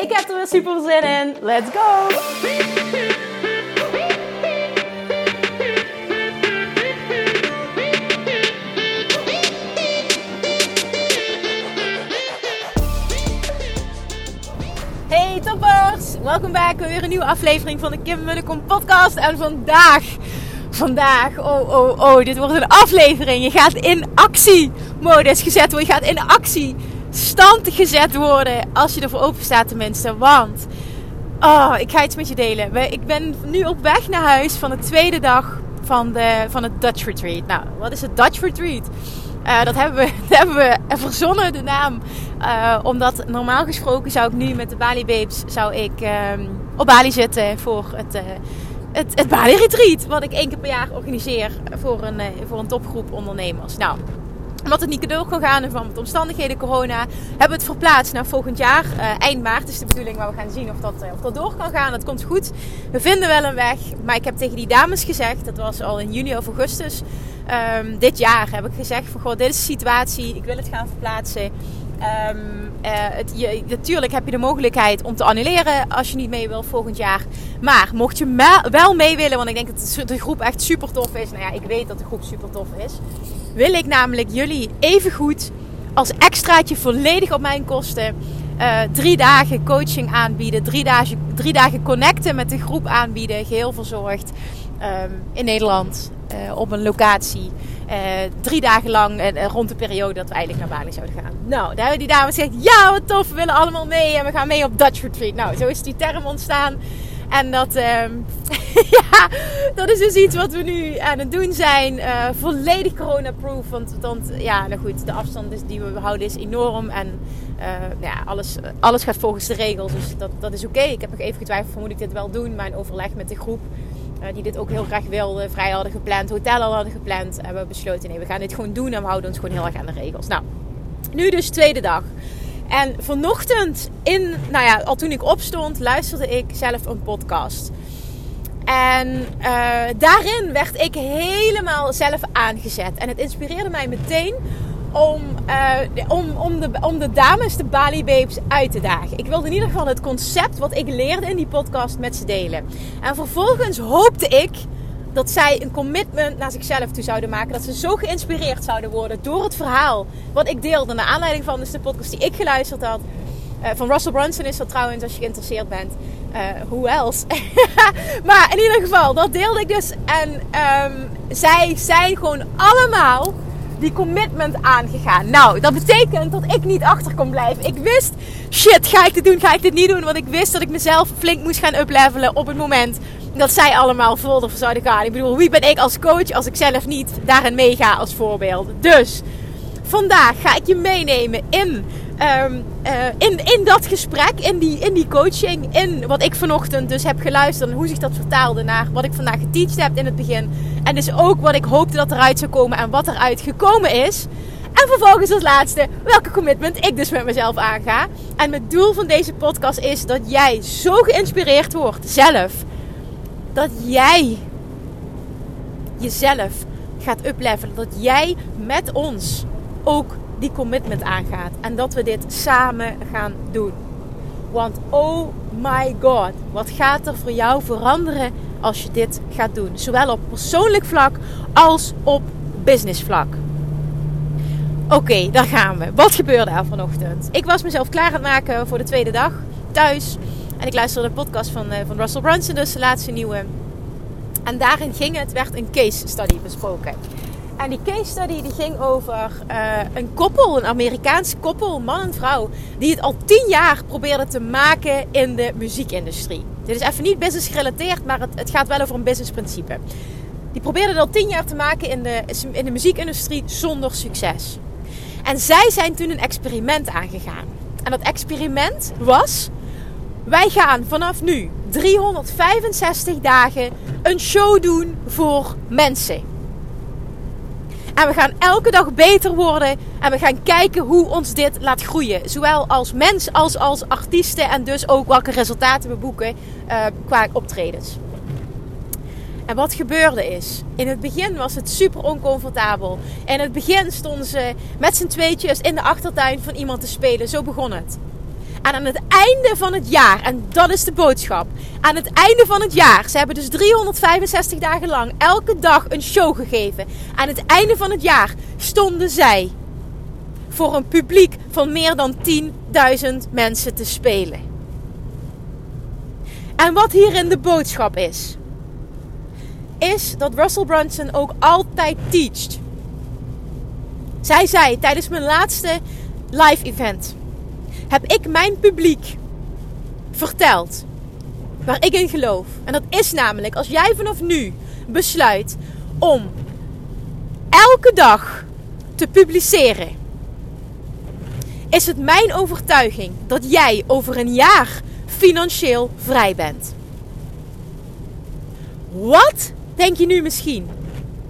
Ik heb er weer super zin in. Let's go! Hey toppers! Welkom bij weer een nieuwe aflevering van de Kim Munnekom podcast. En vandaag, vandaag, oh oh oh, dit wordt een aflevering. Je gaat in actiemodus gezet worden. Je gaat in actie stand gezet worden als je ervoor open staat tenminste. Want, oh, ik ga iets met je delen. Ik ben nu op weg naar huis van de tweede dag van, de, van het Dutch Retreat. Nou, wat is het Dutch Retreat? Uh, dat, hebben we, hebben we verzonnen, de naam. Uh, omdat normaal gesproken zou ik nu met de Bali Babes zou ik, uh, op Bali zitten voor het, uh, het, het Bali Retreat. Wat ik één keer per jaar organiseer voor een, voor een topgroep ondernemers. Nou, omdat het niet door kan gaan en van de omstandigheden corona hebben we het verplaatst naar volgend jaar. Uh, eind maart is de bedoeling, maar we gaan zien of dat, uh, of dat door kan gaan. Dat komt goed. We vinden wel een weg. Maar ik heb tegen die dames gezegd, dat was al in juni of augustus um, dit jaar, heb ik gezegd van goh, dit is de situatie. Ik wil het gaan verplaatsen. Het, je, natuurlijk heb je de mogelijkheid om te annuleren als je niet mee wil volgend jaar. Maar mocht je wel mee willen, want ik denk dat de groep echt super tof is. Nou ja, ik weet dat de groep super tof is wil ik namelijk jullie even goed als extraatje volledig op mijn kosten uh, drie dagen coaching aanbieden. Drie dagen, drie dagen connecten met de groep aanbieden. Geheel verzorgd um, in Nederland uh, op een locatie. Uh, drie dagen lang rond de periode dat we eigenlijk naar Bali zouden gaan. Nou, daar hebben die dames gezegd: Ja, wat tof, we willen allemaal mee. En we gaan mee op Dutch Retreat. Nou, zo is die term ontstaan. En dat, um, ja, dat is dus iets wat we nu aan het doen zijn. Uh, volledig corona-proof. Want, want ja, nou goed, de afstand die we houden is enorm. En uh, ja, alles, alles gaat volgens de regels. Dus dat, dat is oké. Ik heb nog even getwijfeld van moet ik dit wel doen. Maar in overleg met de groep. Uh, die dit ook heel graag wilde, vrij hadden gepland, hotel al hadden gepland. Hebben we besloten, nee, we gaan dit gewoon doen en we houden ons gewoon heel erg aan de regels. Nou, nu dus tweede dag. En vanochtend, in, nou ja, al toen ik opstond, luisterde ik zelf een podcast. En uh, daarin werd ik helemaal zelf aangezet. En het inspireerde mij meteen om, uh, om, om, de, om de dames, de Bali Babes, uit te dagen. Ik wilde in ieder geval het concept wat ik leerde in die podcast met ze delen. En vervolgens hoopte ik dat zij een commitment naar zichzelf toe zouden maken. Dat ze zo geïnspireerd zouden worden door het verhaal wat ik deelde. Naar aanleiding van dus de podcast die ik geluisterd had. Uh, van Russell Brunson is dat trouwens als je geïnteresseerd bent. Uh, who else? maar in ieder geval, dat deelde ik dus. En um, zij zijn gewoon allemaal die commitment aangegaan. Nou, dat betekent dat ik niet achter kon blijven. Ik wist, shit, ga ik dit doen, ga ik dit niet doen? Want ik wist dat ik mezelf flink moest gaan uplevelen op het moment dat zij allemaal vol ervoor zouden gaan. Ik bedoel, wie ben ik als coach als ik zelf niet daarin meega als voorbeeld? Dus vandaag ga ik je meenemen in, um, uh, in, in dat gesprek, in die, in die coaching, in wat ik vanochtend dus heb geluisterd en hoe zich dat vertaalde naar wat ik vandaag geteacht heb in het begin. En dus ook wat ik hoopte dat eruit zou komen en wat eruit gekomen is. En vervolgens als laatste, welke commitment ik dus met mezelf aanga. En het doel van deze podcast is dat jij zo geïnspireerd wordt zelf dat jij jezelf gaat uplevelen. Dat jij met ons ook die commitment aangaat. En dat we dit samen gaan doen. Want oh my god, wat gaat er voor jou veranderen als je dit gaat doen? Zowel op persoonlijk vlak als op business vlak. Oké, daar gaan we. Wat gebeurde er vanochtend? Ik was mezelf klaar aan het maken voor de tweede dag thuis. En ik luisterde de podcast van, uh, van Russell Brunson, dus de laatste nieuwe. En daarin ging het, werd een case study besproken. En die case study die ging over uh, een koppel, een Amerikaans koppel, man en vrouw, die het al tien jaar probeerden te maken in de muziekindustrie. Dit is even niet business gerelateerd, maar het, het gaat wel over een businessprincipe. Die probeerden het al tien jaar te maken in de, in de muziekindustrie zonder succes. En zij zijn toen een experiment aangegaan. En dat experiment was wij gaan vanaf nu 365 dagen een show doen voor mensen. En we gaan elke dag beter worden. En we gaan kijken hoe ons dit laat groeien. Zowel als mens als als artiesten. En dus ook welke resultaten we boeken uh, qua optredens. En wat gebeurde is, in het begin was het super oncomfortabel. In het begin stonden ze met z'n tweetjes in de achtertuin van iemand te spelen. Zo begon het. En aan het einde van het jaar, en dat is de boodschap. Aan het einde van het jaar, ze hebben dus 365 dagen lang elke dag een show gegeven. Aan het einde van het jaar stonden zij voor een publiek van meer dan 10.000 mensen te spelen. En wat hierin de boodschap is, is dat Russell Brunson ook altijd teacht. Zij zei tijdens mijn laatste live event: heb ik mijn publiek verteld waar ik in geloof. En dat is namelijk als jij vanaf nu besluit om elke dag te publiceren, is het mijn overtuiging dat jij over een jaar financieel vrij bent. Wat denk je nu misschien?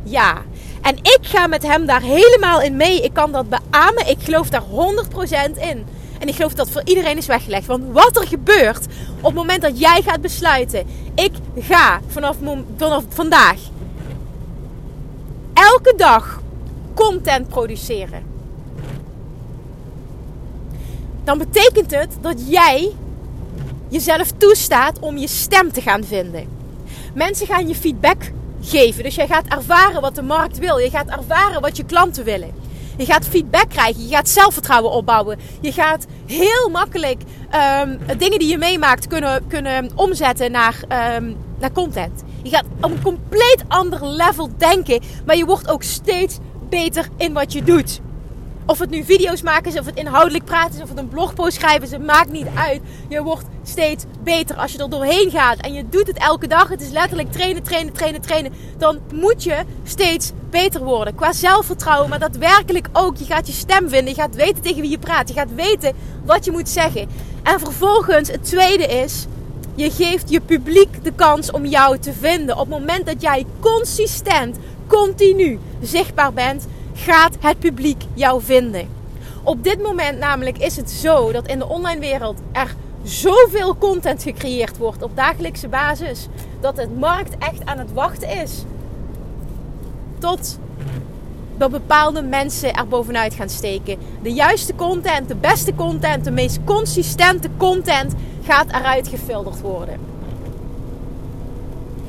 Ja. En ik ga met hem daar helemaal in mee. Ik kan dat beamen. Ik geloof daar 100% in. En ik geloof dat voor iedereen is weggelegd. Want wat er gebeurt op het moment dat jij gaat besluiten: ik ga vanaf, vanaf vandaag elke dag content produceren. Dan betekent het dat jij jezelf toestaat om je stem te gaan vinden. Mensen gaan je feedback geven. Dus jij gaat ervaren wat de markt wil. Je gaat ervaren wat je klanten willen. Je gaat feedback krijgen. Je gaat zelfvertrouwen opbouwen. Je gaat heel makkelijk um, dingen die je meemaakt kunnen, kunnen omzetten naar, um, naar content. Je gaat op een compleet ander level denken. Maar je wordt ook steeds beter in wat je doet. Of het nu video's maken is, of het inhoudelijk praten is, of het een blogpost schrijven is, het maakt niet uit. Je wordt steeds beter als je er doorheen gaat. En je doet het elke dag. Het is letterlijk trainen, trainen, trainen, trainen. Dan moet je steeds beter worden. Qua zelfvertrouwen, maar daadwerkelijk ook. Je gaat je stem vinden. Je gaat weten tegen wie je praat. Je gaat weten wat je moet zeggen. En vervolgens, het tweede is, je geeft je publiek de kans om jou te vinden. Op het moment dat jij consistent, continu zichtbaar bent, gaat het publiek jou vinden. Op dit moment namelijk is het zo dat in de online wereld er zoveel content gecreëerd wordt op dagelijkse basis. Dat het markt echt aan het wachten is. Tot dat bepaalde mensen er bovenuit gaan steken. De juiste content, de beste content, de meest consistente content gaat eruit gefilterd worden.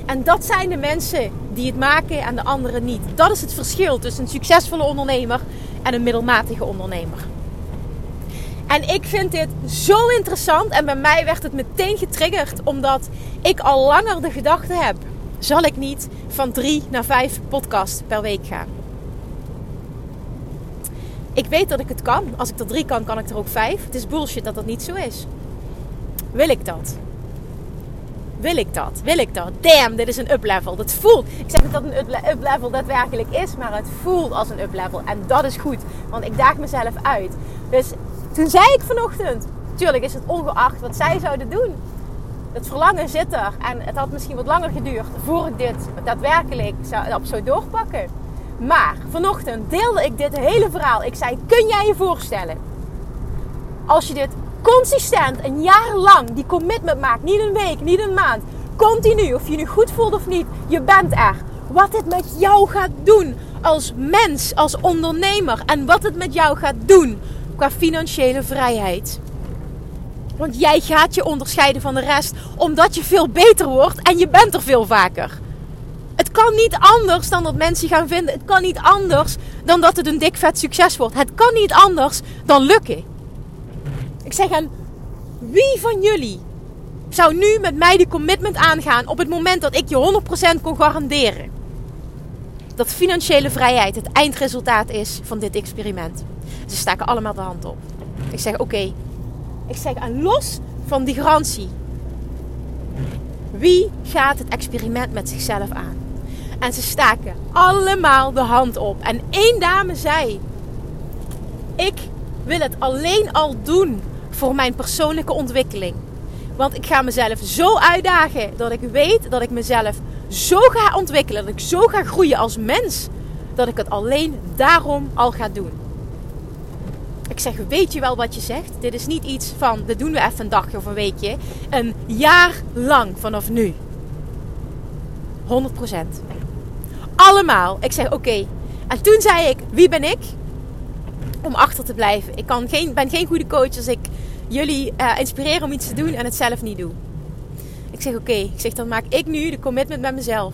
En dat zijn de mensen die het maken en de anderen niet. Dat is het verschil tussen een succesvolle ondernemer en een middelmatige ondernemer. En ik vind dit zo interessant en bij mij werd het meteen getriggerd omdat ik al langer de gedachte heb: zal ik niet van drie naar vijf podcasts per week gaan? Ik weet dat ik het kan. Als ik er drie kan, kan ik er ook vijf. Het is bullshit dat dat niet zo is. Wil ik dat? Wil ik dat? Wil ik dat? Damn, dit is een up-level. Dat voelt. Ik zeg niet dat een up-level daadwerkelijk is, maar het voelt als een up-level. En dat is goed, want ik daag mezelf uit. Dus toen zei ik vanochtend, tuurlijk is het ongeacht wat zij zouden doen. Het verlangen zit er. En het had misschien wat langer geduurd voor ik dit daadwerkelijk zou, op zou doorpakken. Maar vanochtend deelde ik dit hele verhaal. Ik zei: Kun jij je voorstellen? Als je dit consistent een jaar lang die commitment maakt, niet een week, niet een maand, continu, of je nu goed voelt of niet, je bent er. Wat het met jou gaat doen als mens, als ondernemer en wat het met jou gaat doen qua financiële vrijheid. Want jij gaat je onderscheiden van de rest omdat je veel beter wordt en je bent er veel vaker. Het kan niet anders dan dat mensen gaan vinden. Het kan niet anders dan dat het een dik vet succes wordt. Het kan niet anders dan lukken. Ik zeg aan wie van jullie zou nu met mij die commitment aangaan op het moment dat ik je 100% kon garanderen dat financiële vrijheid het eindresultaat is van dit experiment? Ze staken allemaal de hand op. Ik zeg oké. Ik zeg aan los van die garantie. Wie gaat het experiment met zichzelf aan? En ze staken allemaal de hand op. En één dame zei: Ik wil het alleen al doen voor mijn persoonlijke ontwikkeling. Want ik ga mezelf zo uitdagen dat ik weet dat ik mezelf zo ga ontwikkelen, dat ik zo ga groeien als mens, dat ik het alleen daarom al ga doen. Ik zeg, weet je wel wat je zegt? Dit is niet iets van, dit doen we even een dagje of een weekje. Een jaar lang vanaf nu. 100%. Allemaal. Ik zeg, oké. En toen zei ik, wie ben ik? Om achter te blijven. Ik kan geen, ben geen goede coach als ik jullie uh, inspireer om iets te doen en het zelf niet doe. Ik zeg, oké. Ik zeg, dan maak ik nu de commitment met mezelf.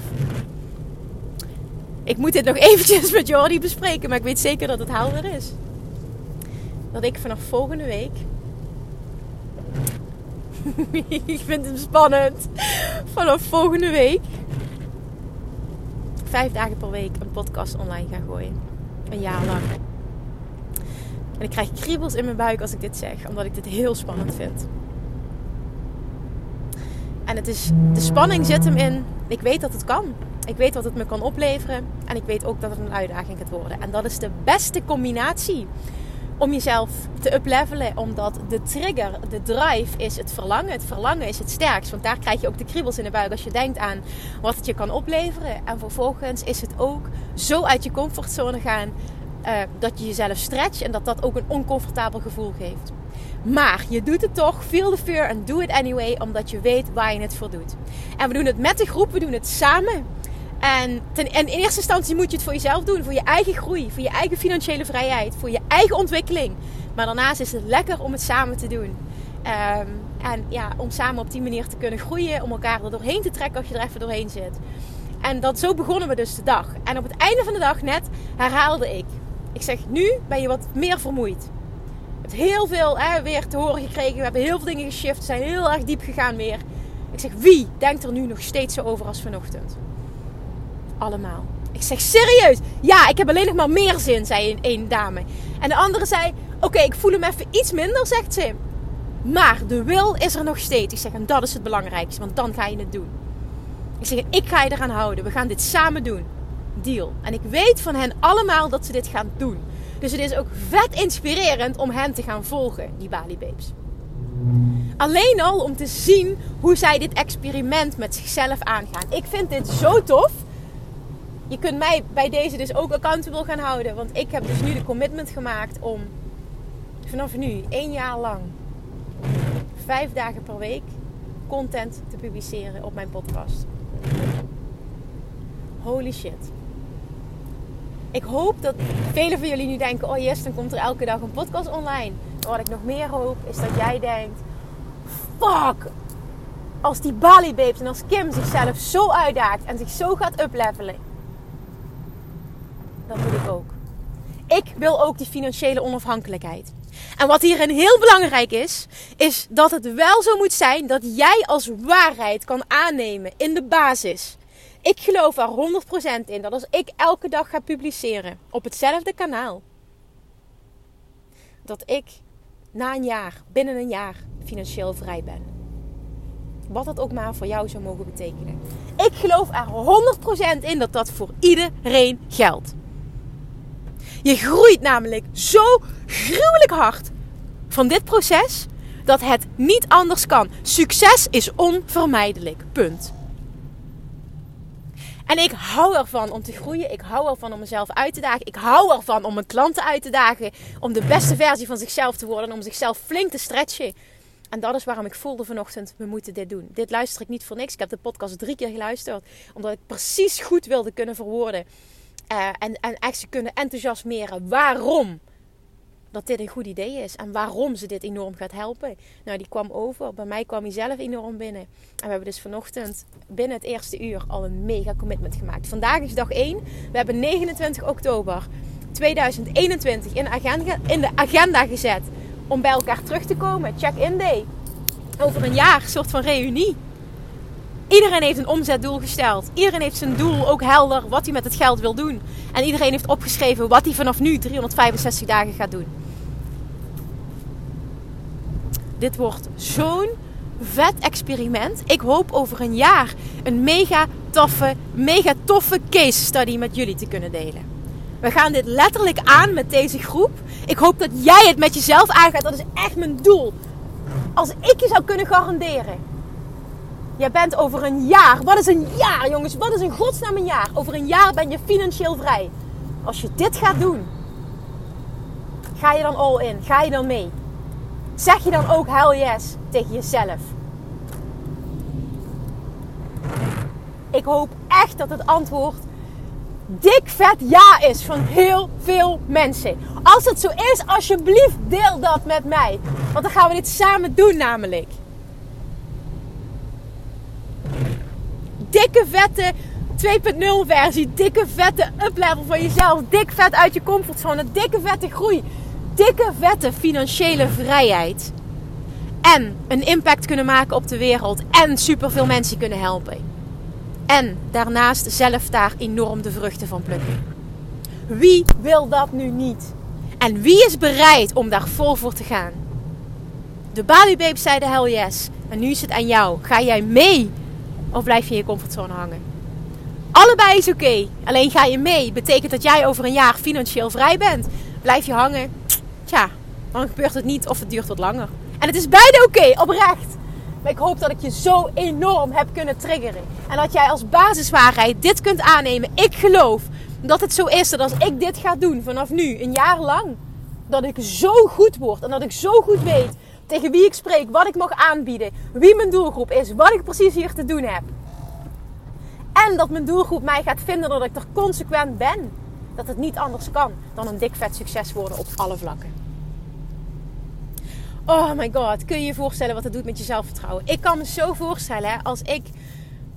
Ik moet dit nog eventjes met Jordi bespreken, maar ik weet zeker dat het helder is dat ik vanaf volgende week. ik vind het spannend. Vanaf volgende week. Vijf dagen per week een podcast online ga gooien. Een jaar lang. En ik krijg kriebels in mijn buik als ik dit zeg, omdat ik dit heel spannend vind. En het is, de spanning zit hem in. Ik weet dat het kan. Ik weet wat het me kan opleveren. En ik weet ook dat het een uitdaging gaat worden. En dat is de beste combinatie om jezelf te uplevelen. Omdat de trigger, de drive is het verlangen. Het verlangen is het sterkst. Want daar krijg je ook de kriebels in de buik als je denkt aan wat het je kan opleveren. En vervolgens is het ook zo uit je comfortzone gaan uh, dat je jezelf stretcht. En dat dat ook een oncomfortabel gevoel geeft. Maar je doet het toch, feel the fear and do it anyway, omdat je weet waar je het voor doet. En we doen het met de groep, we doen het samen. En, in eerste instantie moet je het voor jezelf doen. Voor je eigen groei. Voor je eigen financiële vrijheid. Voor je eigen ontwikkeling. Maar daarnaast is het lekker om het samen te doen. Um, en ja, om samen op die manier te kunnen groeien. Om elkaar er doorheen te trekken als je er even doorheen zit. En dat, zo begonnen we dus de dag. En op het einde van de dag net herhaalde ik. Ik zeg, nu ben je wat meer vermoeid. Je hebt heel veel weer te horen gekregen. We hebben heel veel dingen geshift. Zijn heel erg diep gegaan weer. Ik zeg, wie denkt er nu nog steeds zo over als vanochtend? allemaal. Ik zeg serieus? Ja, ik heb alleen nog maar meer zin, zei een, dame. En de andere zei: Oké, ik voel hem even iets minder, zegt ze. Maar de wil is er nog steeds. Ik zeg: En dat is het belangrijkste, want dan ga je het doen. Ik zeg: Ik ga je eraan houden. We gaan dit samen doen. Deal. En ik weet van hen allemaal dat ze dit gaan doen. Dus het is ook vet inspirerend om hen te gaan volgen, die Bali Babes. Alleen al om te zien hoe zij dit experiment met zichzelf aangaan. Ik vind dit zo tof je kunt mij bij deze dus ook accountable gaan houden. Want ik heb dus nu de commitment gemaakt om vanaf nu één jaar lang, vijf dagen per week, content te publiceren op mijn podcast. Holy shit. Ik hoop dat velen van jullie nu denken: oh yes, dan komt er elke dag een podcast online. Maar wat ik nog meer hoop is dat jij denkt: fuck, als die Bali Babes en als Kim zichzelf zo uitdaagt en zich zo gaat uplevelen dat wil ik ook. Ik wil ook die financiële onafhankelijkheid. En wat hierin heel belangrijk is, is dat het wel zo moet zijn dat jij als waarheid kan aannemen in de basis. Ik geloof er 100% in dat als ik elke dag ga publiceren op hetzelfde kanaal, dat ik na een jaar, binnen een jaar, financieel vrij ben. Wat dat ook maar voor jou zou mogen betekenen. Ik geloof er 100% in dat dat voor iedereen geldt. Je groeit namelijk zo gruwelijk hard van dit proces dat het niet anders kan. Succes is onvermijdelijk. Punt. En ik hou ervan om te groeien. Ik hou ervan om mezelf uit te dagen. Ik hou ervan om mijn klanten uit te dagen. Om de beste versie van zichzelf te worden. Om zichzelf flink te stretchen. En dat is waarom ik voelde vanochtend, we moeten dit doen. Dit luister ik niet voor niks. Ik heb de podcast drie keer geluisterd. Omdat ik precies goed wilde kunnen verwoorden uh, en, en echt ze kunnen enthousiasmeren waarom dat dit een goed idee is. En waarom ze dit enorm gaat helpen. Nou, die kwam over. Bij mij kwam hij zelf enorm binnen. En we hebben dus vanochtend binnen het eerste uur al een mega commitment gemaakt. Vandaag is dag 1. We hebben 29 oktober 2021 in, agenda, in de agenda gezet. Om bij elkaar terug te komen. Check-in day. Over een jaar, een soort van reunie. Iedereen heeft een omzetdoel gesteld. Iedereen heeft zijn doel ook helder wat hij met het geld wil doen. En iedereen heeft opgeschreven wat hij vanaf nu 365 dagen gaat doen. Dit wordt zo'n vet experiment. Ik hoop over een jaar een mega toffe, mega toffe case study met jullie te kunnen delen. We gaan dit letterlijk aan met deze groep. Ik hoop dat jij het met jezelf aangaat. Dat is echt mijn doel. Als ik je zou kunnen garanderen. Jij bent over een jaar. Wat is een jaar, jongens? Wat is in godsnaam een jaar? Over een jaar ben je financieel vrij. Als je dit gaat doen, ga je dan all in? Ga je dan mee? Zeg je dan ook hell yes tegen jezelf? Ik hoop echt dat het antwoord dik vet ja is van heel veel mensen. Als het zo is, alsjeblieft deel dat met mij. Want dan gaan we dit samen doen namelijk. Dikke vette 2.0 versie. Dikke vette uplevel van jezelf. Dik vet uit je comfortzone. Dikke vette groei. Dikke vette financiële vrijheid. En een impact kunnen maken op de wereld. En superveel mensen kunnen helpen. En daarnaast zelf daar enorm de vruchten van plukken. Wie wil dat nu niet? En wie is bereid om daar vol voor te gaan? De Bali Babes zeiden hell yes. En nu is het aan jou. Ga jij mee? Of blijf je in je comfortzone hangen? Allebei is oké. Alleen ga je mee. Betekent dat jij over een jaar financieel vrij bent. Blijf je hangen? Tja, dan gebeurt het niet of het duurt wat langer. En het is beide oké, oprecht. Maar ik hoop dat ik je zo enorm heb kunnen triggeren. En dat jij als basiswaarheid dit kunt aannemen. Ik geloof dat het zo is dat als ik dit ga doen vanaf nu, een jaar lang, dat ik zo goed word en dat ik zo goed weet tegen wie ik spreek, wat ik mag aanbieden, wie mijn doelgroep is, wat ik precies hier te doen heb. En dat mijn doelgroep mij gaat vinden dat ik er consequent ben. Dat het niet anders kan dan een dik vet succes worden op alle vlakken. Oh my god, kun je je voorstellen wat het doet met je zelfvertrouwen? Ik kan me zo voorstellen hè, als ik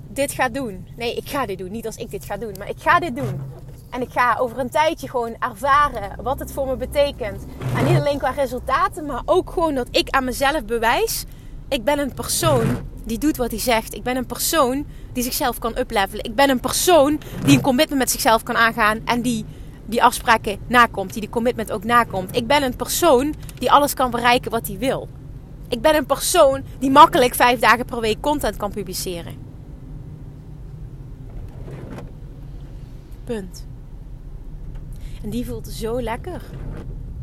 dit ga doen. Nee, ik ga dit doen. Niet als ik dit ga doen, maar ik ga dit doen. En ik ga over een tijdje gewoon ervaren wat het voor me betekent. En niet alleen qua resultaten, maar ook gewoon dat ik aan mezelf bewijs. Ik ben een persoon die doet wat hij zegt. Ik ben een persoon die zichzelf kan uplevelen. Ik ben een persoon die een commitment met zichzelf kan aangaan. En die die afspraken nakomt. Die die commitment ook nakomt. Ik ben een persoon die alles kan bereiken wat hij wil. Ik ben een persoon die makkelijk vijf dagen per week content kan publiceren. Punt. En die voelt zo lekker.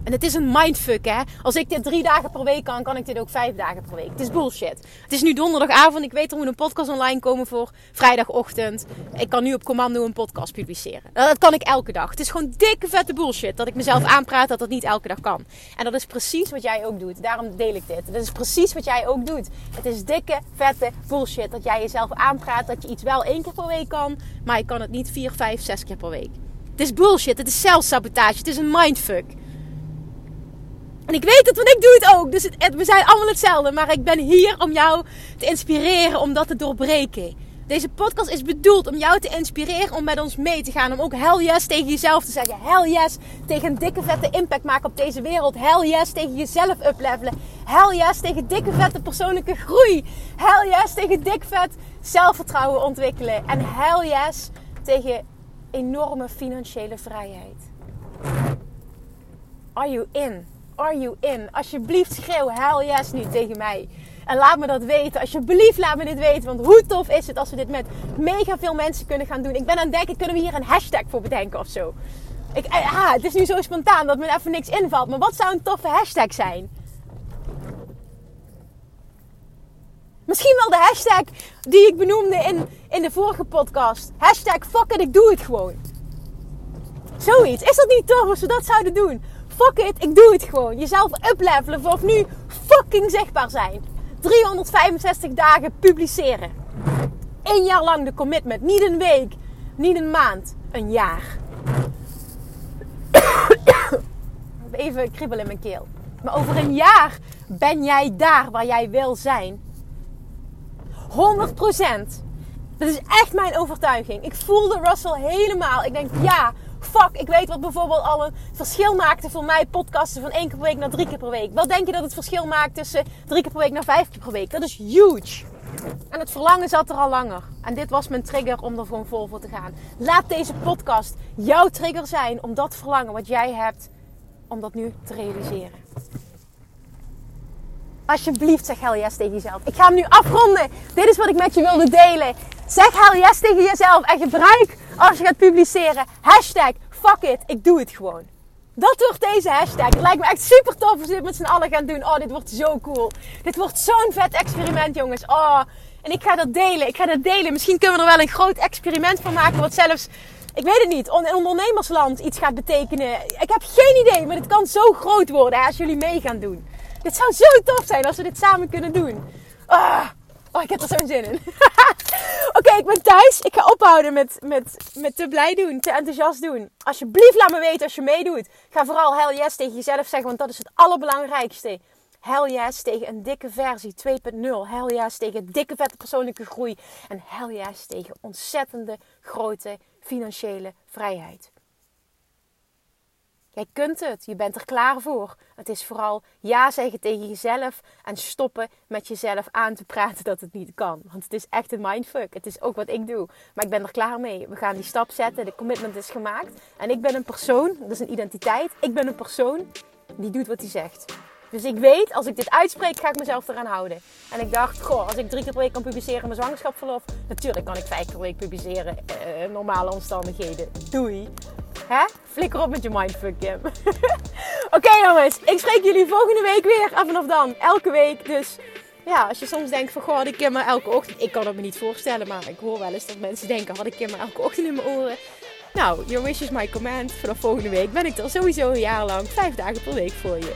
En het is een mindfuck, hè. Als ik dit drie dagen per week kan, kan ik dit ook vijf dagen per week. Het is bullshit. Het is nu donderdagavond. Ik weet er moet een podcast online komen voor vrijdagochtend. Ik kan nu op commando een podcast publiceren. Dat kan ik elke dag. Het is gewoon dikke vette bullshit dat ik mezelf aanpraat dat dat niet elke dag kan. En dat is precies wat jij ook doet. Daarom deel ik dit. Dat is precies wat jij ook doet. Het is dikke vette bullshit dat jij jezelf aanpraat dat je iets wel één keer per week kan, maar je kan het niet vier, vijf, zes keer per week. Het is bullshit. Het is zelfsabotage. Het is een mindfuck. En ik weet het, want ik doe het ook. Dus we zijn allemaal hetzelfde. Maar ik ben hier om jou te inspireren om dat te doorbreken. Deze podcast is bedoeld om jou te inspireren om met ons mee te gaan. Om ook hell yes tegen jezelf te zeggen. Hell yes tegen een dikke vette impact maken op deze wereld. Hell yes tegen jezelf uplevelen. Hell yes tegen dikke vette persoonlijke groei. Hell yes tegen dik vet zelfvertrouwen ontwikkelen. En hell yes tegen enorme financiële vrijheid. Are you in? Are you in? Alsjeblieft schreeuw hell yes nu tegen mij. En laat me dat weten. Alsjeblieft laat me dit weten. Want hoe tof is het als we dit met mega veel mensen kunnen gaan doen. Ik ben aan het denken, kunnen we hier een hashtag voor bedenken of zo? Ik, ah, het is nu zo spontaan dat me even niks invalt. Maar wat zou een toffe hashtag zijn? Misschien wel de hashtag die ik benoemde in, in de vorige podcast. Hashtag fuck it, ik doe het gewoon. Zoiets. Is dat niet tof als we dat zouden doen? Fuck it, ik doe het gewoon. Jezelf uplevelen vanaf nu fucking zichtbaar zijn. 365 dagen publiceren. Eén jaar lang de commitment. Niet een week, niet een maand, een jaar. Even kribbel in mijn keel. Maar over een jaar ben jij daar waar jij wil zijn. 100%. Dat is echt mijn overtuiging. Ik voelde Russell helemaal. Ik denk, ja, ik weet wat bijvoorbeeld al een verschil maakte voor mij podcasten van één keer per week naar drie keer per week. Wat denk je dat het verschil maakt tussen drie keer per week naar vijf keer per week? Dat is huge. En het verlangen zat er al langer. En dit was mijn trigger om er gewoon vol voor te gaan. Laat deze podcast jouw trigger zijn om dat verlangen wat jij hebt, om dat nu te realiseren. Alsjeblieft zeg hell yes tegen jezelf. Ik ga hem nu afronden. Dit is wat ik met je wilde delen. Zeg hell yes tegen jezelf en gebruik als je gaat publiceren hashtag fuck it, ik doe het gewoon. Dat wordt deze hashtag. Het lijkt me echt super tof als we dit met z'n allen gaan doen. Oh, dit wordt zo cool. Dit wordt zo'n vet experiment, jongens. Oh, en ik ga dat delen. Ik ga dat delen. Misschien kunnen we er wel een groot experiment van maken. Wat zelfs, ik weet het niet, in ondernemersland iets gaat betekenen. Ik heb geen idee, maar het kan zo groot worden als jullie mee gaan doen. Dit zou zo tof zijn als we dit samen kunnen doen. Ah. Oh, ik heb er zo'n zin in. Oké, ik ben thuis. Ik ga ophouden met, met, met te blij doen, te enthousiast doen. Alsjeblieft, laat me weten als je meedoet. Ga vooral hell yes tegen jezelf zeggen, want dat is het allerbelangrijkste. Hell yes tegen een dikke versie 2.0. Hell yes tegen dikke vette persoonlijke groei. En hell yes tegen ontzettende grote financiële vrijheid. Jij kunt het. Je bent er klaar voor. Het is vooral ja zeggen tegen jezelf en stoppen met jezelf aan te praten dat het niet kan. Want het is echt een mindfuck. Het is ook wat ik doe. Maar ik ben er klaar mee. We gaan die stap zetten. De commitment is gemaakt. En ik ben een persoon, dat is een identiteit. Ik ben een persoon die doet wat hij zegt. Dus ik weet, als ik dit uitspreek, ga ik mezelf eraan houden. En ik dacht, goh, als ik drie keer per week kan publiceren mijn zwangerschapsverlof, natuurlijk kan ik vijf keer per week publiceren. Uh, normale omstandigheden. Doei. Hè? Flikker op met je mindfuck, Kim. Oké jongens, ik spreek jullie volgende week weer. En vanaf dan, elke week. Dus ja, als je soms denkt van, goh, had ik Kim maar elke ochtend... Ik kan het me niet voorstellen, maar ik hoor wel eens dat mensen denken... had ik Kim elke ochtend in mijn oren. Nou, your wish is my command. Vanaf volgende week ben ik er sowieso een jaar lang. Vijf dagen per week voor je.